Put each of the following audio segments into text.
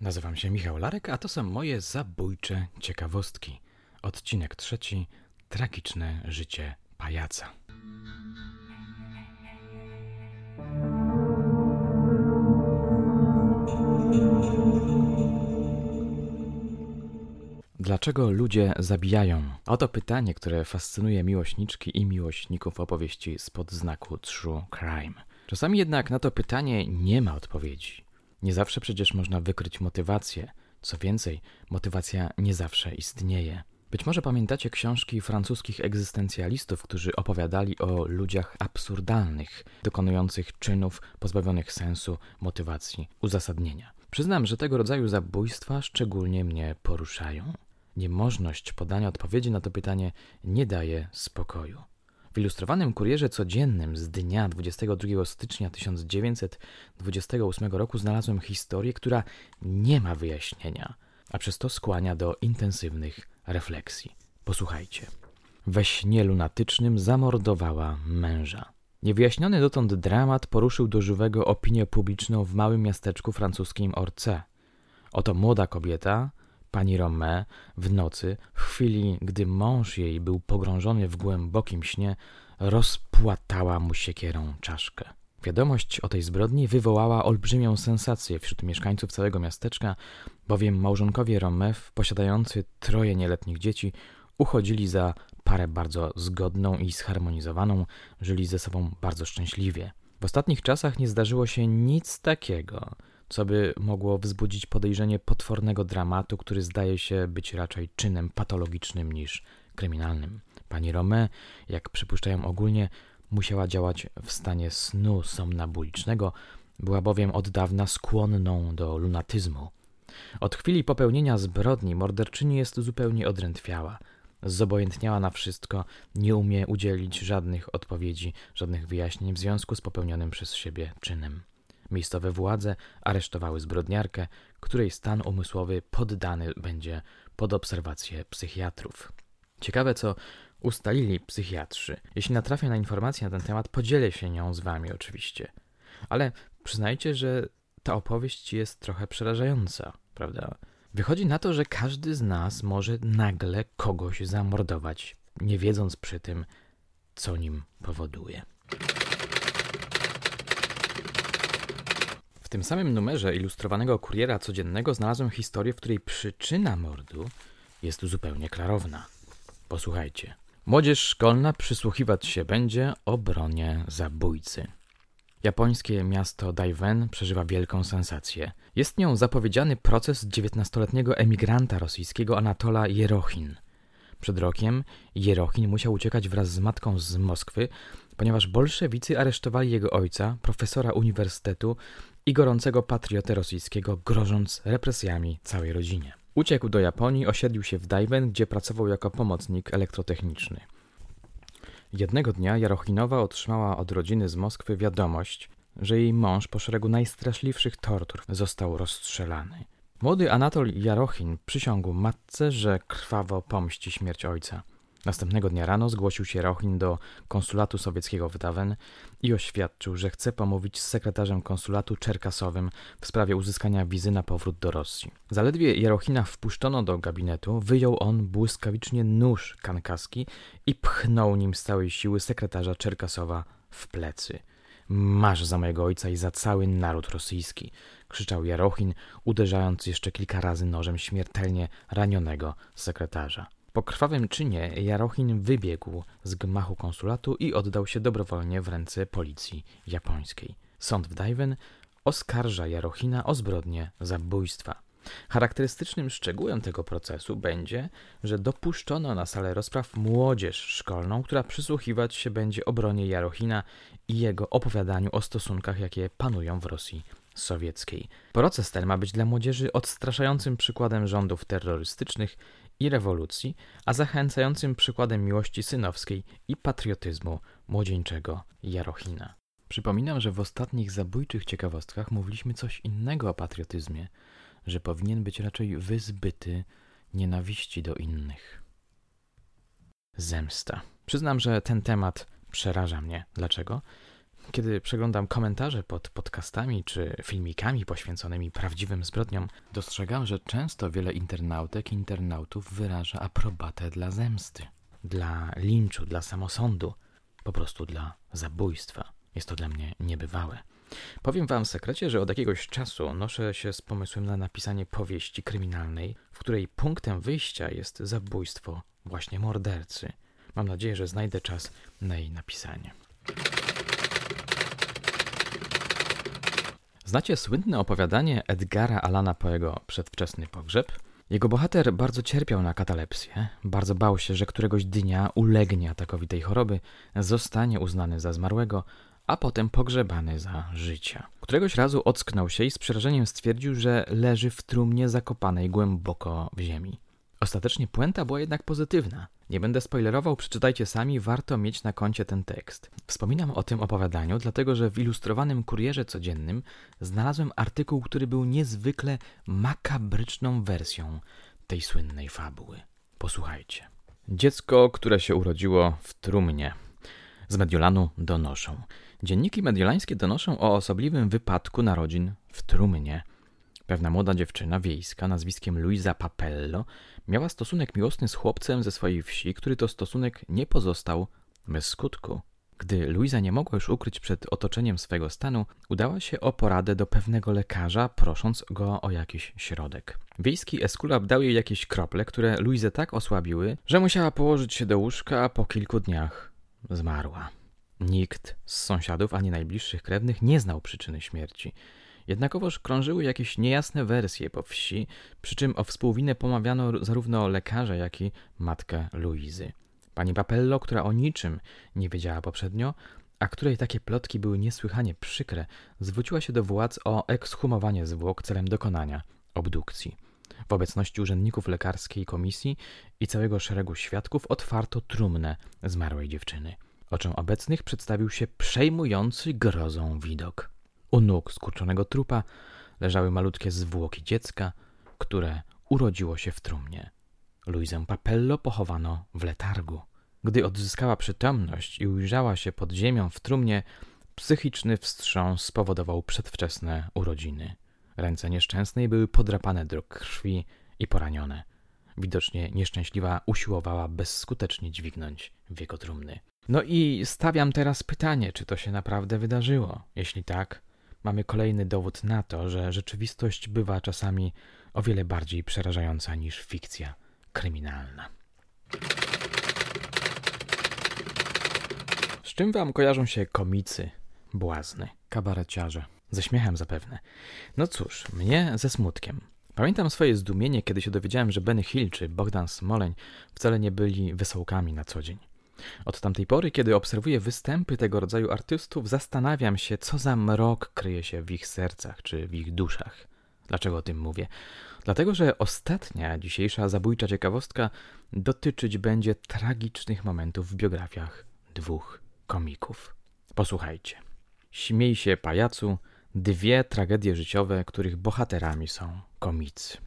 Nazywam się Michał Larek, a to są moje zabójcze ciekawostki. Odcinek trzeci Tragiczne życie pajaca. Dlaczego ludzie zabijają? Oto pytanie, które fascynuje miłośniczki i miłośników opowieści spod znaku True Crime. Czasami jednak na to pytanie nie ma odpowiedzi. Nie zawsze przecież można wykryć motywację. Co więcej, motywacja nie zawsze istnieje. Być może pamiętacie książki francuskich egzystencjalistów, którzy opowiadali o ludziach absurdalnych, dokonujących czynów pozbawionych sensu, motywacji, uzasadnienia. Przyznam, że tego rodzaju zabójstwa szczególnie mnie poruszają. Niemożność podania odpowiedzi na to pytanie nie daje spokoju. Ilustrowanym kurierze codziennym z dnia 22 stycznia 1928 roku znalazłem historię, która nie ma wyjaśnienia, a przez to skłania do intensywnych refleksji. Posłuchajcie. We śnie lunatycznym zamordowała męża. Niewyjaśniony dotąd dramat poruszył do żywego opinię publiczną w małym miasteczku francuskim Orce. Oto młoda kobieta, pani Romé, w nocy, w chwili, gdy mąż jej był pogrążony w głębokim śnie, rozpłatała mu siekierą czaszkę. Wiadomość o tej zbrodni wywołała olbrzymią sensację wśród mieszkańców całego miasteczka, bowiem małżonkowie Romew, posiadający troje nieletnich dzieci, uchodzili za parę bardzo zgodną i zharmonizowaną, żyli ze sobą bardzo szczęśliwie. W ostatnich czasach nie zdarzyło się nic takiego, co by mogło wzbudzić podejrzenie potwornego dramatu, który zdaje się być raczej czynem patologicznym niż kryminalnym. Pani Romé, jak przypuszczają ogólnie, musiała działać w stanie snu somnabulicznego, była bowiem od dawna skłonną do lunatyzmu. Od chwili popełnienia zbrodni morderczyni jest zupełnie odrętwiała. Zobojętniała na wszystko, nie umie udzielić żadnych odpowiedzi, żadnych wyjaśnień w związku z popełnionym przez siebie czynem. Miejscowe władze aresztowały zbrodniarkę, której stan umysłowy poddany będzie pod obserwację psychiatrów. Ciekawe, co ustalili psychiatrzy. Jeśli natrafię na informacje na ten temat, podzielę się nią z wami oczywiście. Ale przyznajcie, że ta opowieść jest trochę przerażająca, prawda? Wychodzi na to, że każdy z nas może nagle kogoś zamordować, nie wiedząc przy tym, co nim powoduje. W tym samym numerze ilustrowanego kuriera codziennego znalazłem historię, w której przyczyna mordu jest zupełnie klarowna. Posłuchajcie. Młodzież szkolna przysłuchiwać się będzie obronie zabójcy. Japońskie miasto Daiwen przeżywa wielką sensację. Jest nią zapowiedziany proces dziewiętnastoletniego emigranta rosyjskiego Anatola Jerochin. Przed rokiem Jerochin musiał uciekać wraz z matką z Moskwy, ponieważ bolszewicy aresztowali jego ojca, profesora uniwersytetu i gorącego patriotę rosyjskiego, grożąc represjami całej rodzinie. Uciekł do Japonii, osiedlił się w Daiben, gdzie pracował jako pomocnik elektrotechniczny. Jednego dnia Jarochinowa otrzymała od rodziny z Moskwy wiadomość, że jej mąż po szeregu najstraszliwszych tortur został rozstrzelany. Młody Anatol Jarochin przysiągł matce, że krwawo pomści śmierć ojca. Następnego dnia rano zgłosił się Rochin do konsulatu sowieckiego w Dawen i oświadczył, że chce pomówić z sekretarzem konsulatu czerkasowym w sprawie uzyskania wizy na powrót do Rosji. Zaledwie Jarochina wpuszczono do gabinetu, wyjął on błyskawicznie nóż kankaski i pchnął nim z całej siły sekretarza Czerkasowa w plecy. Masz za mojego ojca i za cały naród rosyjski, krzyczał Jarochin, uderzając jeszcze kilka razy nożem śmiertelnie ranionego sekretarza. Po krwawym czynie Jarochin wybiegł z gmachu konsulatu i oddał się dobrowolnie w ręce policji japońskiej. Sąd w Daiwen oskarża Jarochina o zbrodnię zabójstwa. Charakterystycznym szczegółem tego procesu będzie, że dopuszczono na salę rozpraw młodzież szkolną, która przysłuchiwać się będzie obronie Jarochina i jego opowiadaniu o stosunkach, jakie panują w Rosji sowieckiej. Proces ten ma być dla młodzieży odstraszającym przykładem rządów terrorystycznych i rewolucji, a zachęcającym przykładem miłości synowskiej i patriotyzmu młodzieńczego Jarochina. Przypominam, że w ostatnich zabójczych ciekawostkach mówiliśmy coś innego o patriotyzmie, że powinien być raczej wyzbyty nienawiści do innych. Zemsta. Przyznam, że ten temat przeraża mnie. Dlaczego? Kiedy przeglądam komentarze pod podcastami czy filmikami poświęconymi prawdziwym zbrodniom, dostrzegam, że często wiele internautek i internautów wyraża aprobatę dla zemsty, dla linczu, dla samosądu, po prostu dla zabójstwa. Jest to dla mnie niebywałe. Powiem wam w sekrecie, że od jakiegoś czasu noszę się z pomysłem na napisanie powieści kryminalnej, w której punktem wyjścia jest zabójstwo właśnie mordercy. Mam nadzieję, że znajdę czas na jej napisanie. Znacie słynne opowiadanie Edgara Alana Poego Przedwczesny pogrzeb? Jego bohater bardzo cierpiał na katalepsję, bardzo bał się, że któregoś dnia ulegnie atakowi tej choroby, zostanie uznany za zmarłego, a potem pogrzebany za życia. Któregoś razu ocknął się i z przerażeniem stwierdził, że leży w trumnie zakopanej głęboko w ziemi. Ostatecznie puenta była jednak pozytywna. Nie będę spoilerował, przeczytajcie sami, warto mieć na koncie ten tekst. Wspominam o tym opowiadaniu, dlatego że w ilustrowanym kurierze codziennym znalazłem artykuł, który był niezwykle makabryczną wersją tej słynnej fabuły. Posłuchajcie. Dziecko, które się urodziło w trumnie. Z Mediolanu donoszą. Dzienniki mediolańskie donoszą o osobliwym wypadku narodzin w trumnie. Pewna młoda dziewczyna wiejska nazwiskiem Luisa Papello miała stosunek miłosny z chłopcem ze swojej wsi, który to stosunek nie pozostał bez skutku. Gdy Luisa nie mogła już ukryć przed otoczeniem swego stanu, udała się o poradę do pewnego lekarza, prosząc go o jakiś środek. Wiejski eskulap dał jej jakieś krople, które Luizę tak osłabiły, że musiała położyć się do łóżka, a po kilku dniach zmarła. Nikt z sąsiadów ani najbliższych krewnych nie znał przyczyny śmierci. Jednakowoż krążyły jakieś niejasne wersje po wsi, przy czym o współwinę pomawiano zarówno lekarza, jak i matkę Luizy. Pani Papello, która o niczym nie wiedziała poprzednio, a której takie plotki były niesłychanie przykre, zwróciła się do władz o ekshumowanie zwłok celem dokonania obdukcji. W obecności urzędników lekarskiej komisji i całego szeregu świadków otwarto trumnę zmarłej dziewczyny. Oczom obecnych przedstawił się przejmujący grozą widok. U nóg skurczonego trupa leżały malutkie zwłoki dziecka, które urodziło się w trumnie. Luizę Papello pochowano w letargu. Gdy odzyskała przytomność i ujrzała się pod ziemią w trumnie, psychiczny wstrząs spowodował przedwczesne urodziny. Ręce nieszczęsnej były podrapane do krwi i poranione. Widocznie nieszczęśliwa usiłowała bezskutecznie dźwignąć wieko trumny. No i stawiam teraz pytanie, czy to się naprawdę wydarzyło. Jeśli tak, mamy kolejny dowód na to, że rzeczywistość bywa czasami o wiele bardziej przerażająca niż fikcja kryminalna. Z czym wam kojarzą się komicy, błazny, kabareciarze? Ze śmiechem zapewne. No cóż, mnie ze smutkiem. Pamiętam swoje zdumienie, kiedy się dowiedziałem, że Benny Hill czy Bogdan Smoleń wcale nie byli wesołkami na co dzień. Od tamtej pory, kiedy obserwuję występy tego rodzaju artystów, zastanawiam się, co za mrok kryje się w ich sercach czy w ich duszach. Dlaczego o tym mówię? Dlatego, że ostatnia dzisiejsza zabójcza ciekawostka dotyczyć będzie tragicznych momentów w biografiach dwóch komików. Posłuchajcie. Śmiej się, pajacu, dwie tragedie życiowe, których bohaterami są komicy.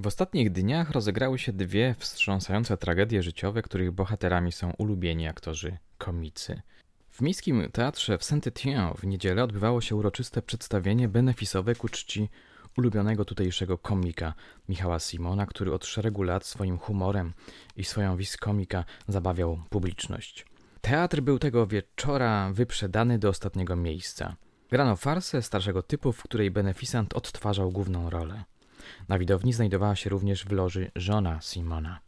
W ostatnich dniach rozegrały się dwie wstrząsające tragedie życiowe, których bohaterami są ulubieni aktorzy komicy. W Miejskim Teatrze w Saint-Étienne w niedzielę odbywało się uroczyste przedstawienie benefisowe ku czci ulubionego tutejszego komika Michała Simona, który od szeregu lat swoim humorem i swoją wizją komika zabawiał publiczność. Teatr był tego wieczora wyprzedany do ostatniego miejsca. Grano farsę starszego typu, w której beneficjant odtwarzał główną rolę. Na widowni znajdowała się również w loży żona Simona.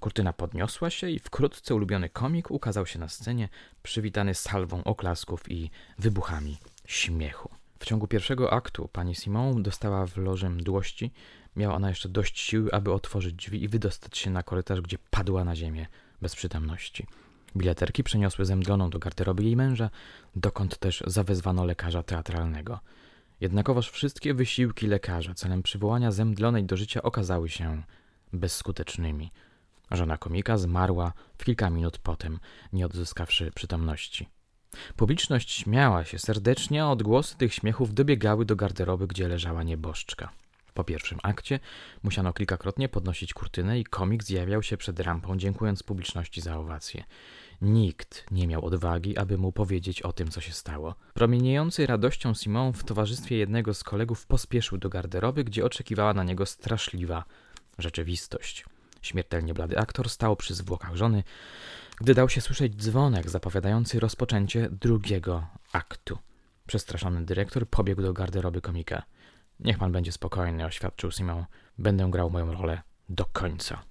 Kurtyna podniosła się i wkrótce ulubiony komik ukazał się na scenie, przywitany salwą oklasków i wybuchami śmiechu. W ciągu pierwszego aktu pani Simon dostała w loży mdłości. Miała ona jeszcze dość siły, aby otworzyć drzwi i wydostać się na korytarz, gdzie padła na ziemię bez przytomności. Bileterki przeniosły zemdloną do garderoby jej męża, dokąd też zawezwano lekarza teatralnego. Jednakowoż wszystkie wysiłki lekarza celem przywołania zemdlonej do życia okazały się bezskutecznymi. Żona komika zmarła w kilka minut potem, nie odzyskawszy przytomności. Publiczność śmiała się serdecznie, a odgłosy tych śmiechów dobiegały do garderoby, gdzie leżała nieboszczka. Po pierwszym akcie musiano kilkakrotnie podnosić kurtynę i komik zjawiał się przed rampą, dziękując publiczności za owację. Nikt nie miał odwagi, aby mu powiedzieć o tym, co się stało. Promieniejący radością Simon w towarzystwie jednego z kolegów pospieszył do garderoby, gdzie oczekiwała na niego straszliwa rzeczywistość. Śmiertelnie blady aktor stał przy zwłokach żony, gdy dał się słyszeć dzwonek zapowiadający rozpoczęcie drugiego aktu. Przestraszony dyrektor pobiegł do garderoby komika. Niech pan będzie spokojny, oświadczył Simon. Będę grał moją rolę do końca.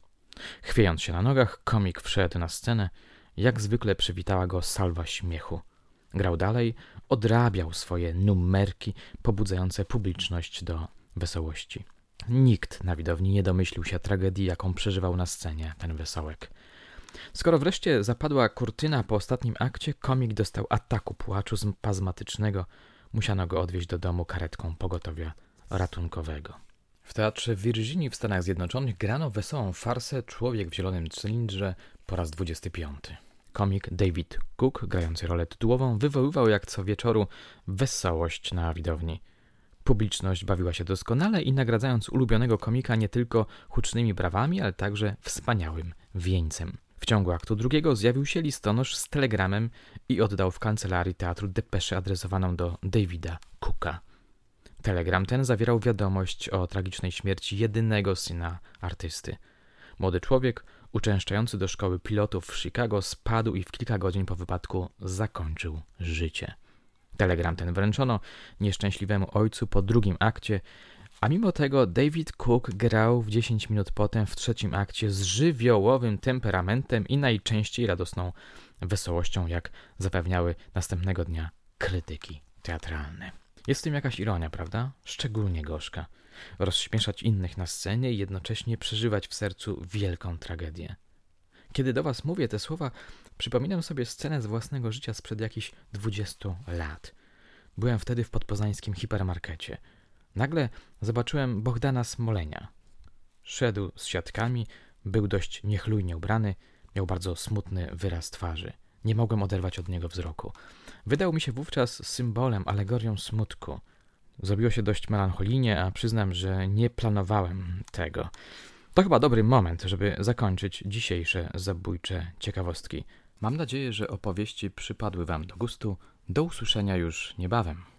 Chwiejąc się na nogach, komik wszedł na scenę. Jak zwykle przywitała go salwa śmiechu. Grał dalej, odrabiał swoje numerki pobudzające publiczność do wesołości. Nikt na widowni nie domyślił się tragedii, jaką przeżywał na scenie ten wesołek. Skoro wreszcie zapadła kurtyna po ostatnim akcie, komik dostał ataku płaczu spazmatycznego. Musiano go odwieźć do domu karetką pogotowia ratunkowego. W teatrze w Virginii w Stanach Zjednoczonych grano wesołą farsę Człowiek w zielonym cylindrze po raz 25. Komik David Cook, grający rolę tytułową, wywoływał jak co wieczoru wesołość na widowni. Publiczność bawiła się doskonale i nagradzając ulubionego komika nie tylko hucznymi brawami, ale także wspaniałym wieńcem. W ciągu aktu drugiego zjawił się listonosz z telegramem i oddał w kancelarii teatru depeszę adresowaną do Davida Cooka. Telegram ten zawierał wiadomość o tragicznej śmierci jedynego syna artysty. Młody człowiek, uczęszczający do szkoły pilotów w Chicago, spadł i w kilka godzin po wypadku zakończył życie. Telegram ten wręczono nieszczęśliwemu ojcu po drugim akcie, a mimo tego David Cook grał w 10 minut potem w trzecim akcie z żywiołowym temperamentem i najczęściej radosną wesołością, jak zapewniały następnego dnia krytyki teatralne. Jest w tym jakaś ironia, prawda? Szczególnie gorzka. Rozśmieszać innych na scenie i jednocześnie przeżywać w sercu wielką tragedię. Kiedy do was mówię te słowa, przypominam sobie scenę z własnego życia sprzed jakichś 20 lat. Byłem wtedy w podpoznańskim hipermarkecie. Nagle zobaczyłem Bohdana Smolenia. Szedł z siatkami, był dość niechlujnie ubrany, miał bardzo smutny wyraz twarzy. Nie mogłem oderwać od niego wzroku. Wydał mi się wówczas symbolem, alegorią smutku. Zrobiło się dość melancholijnie, a przyznam, że nie planowałem tego. To chyba dobry moment, żeby zakończyć dzisiejsze zabójcze ciekawostki. Mam nadzieję, że opowieści przypadły Wam do gustu. Do usłyszenia już niebawem.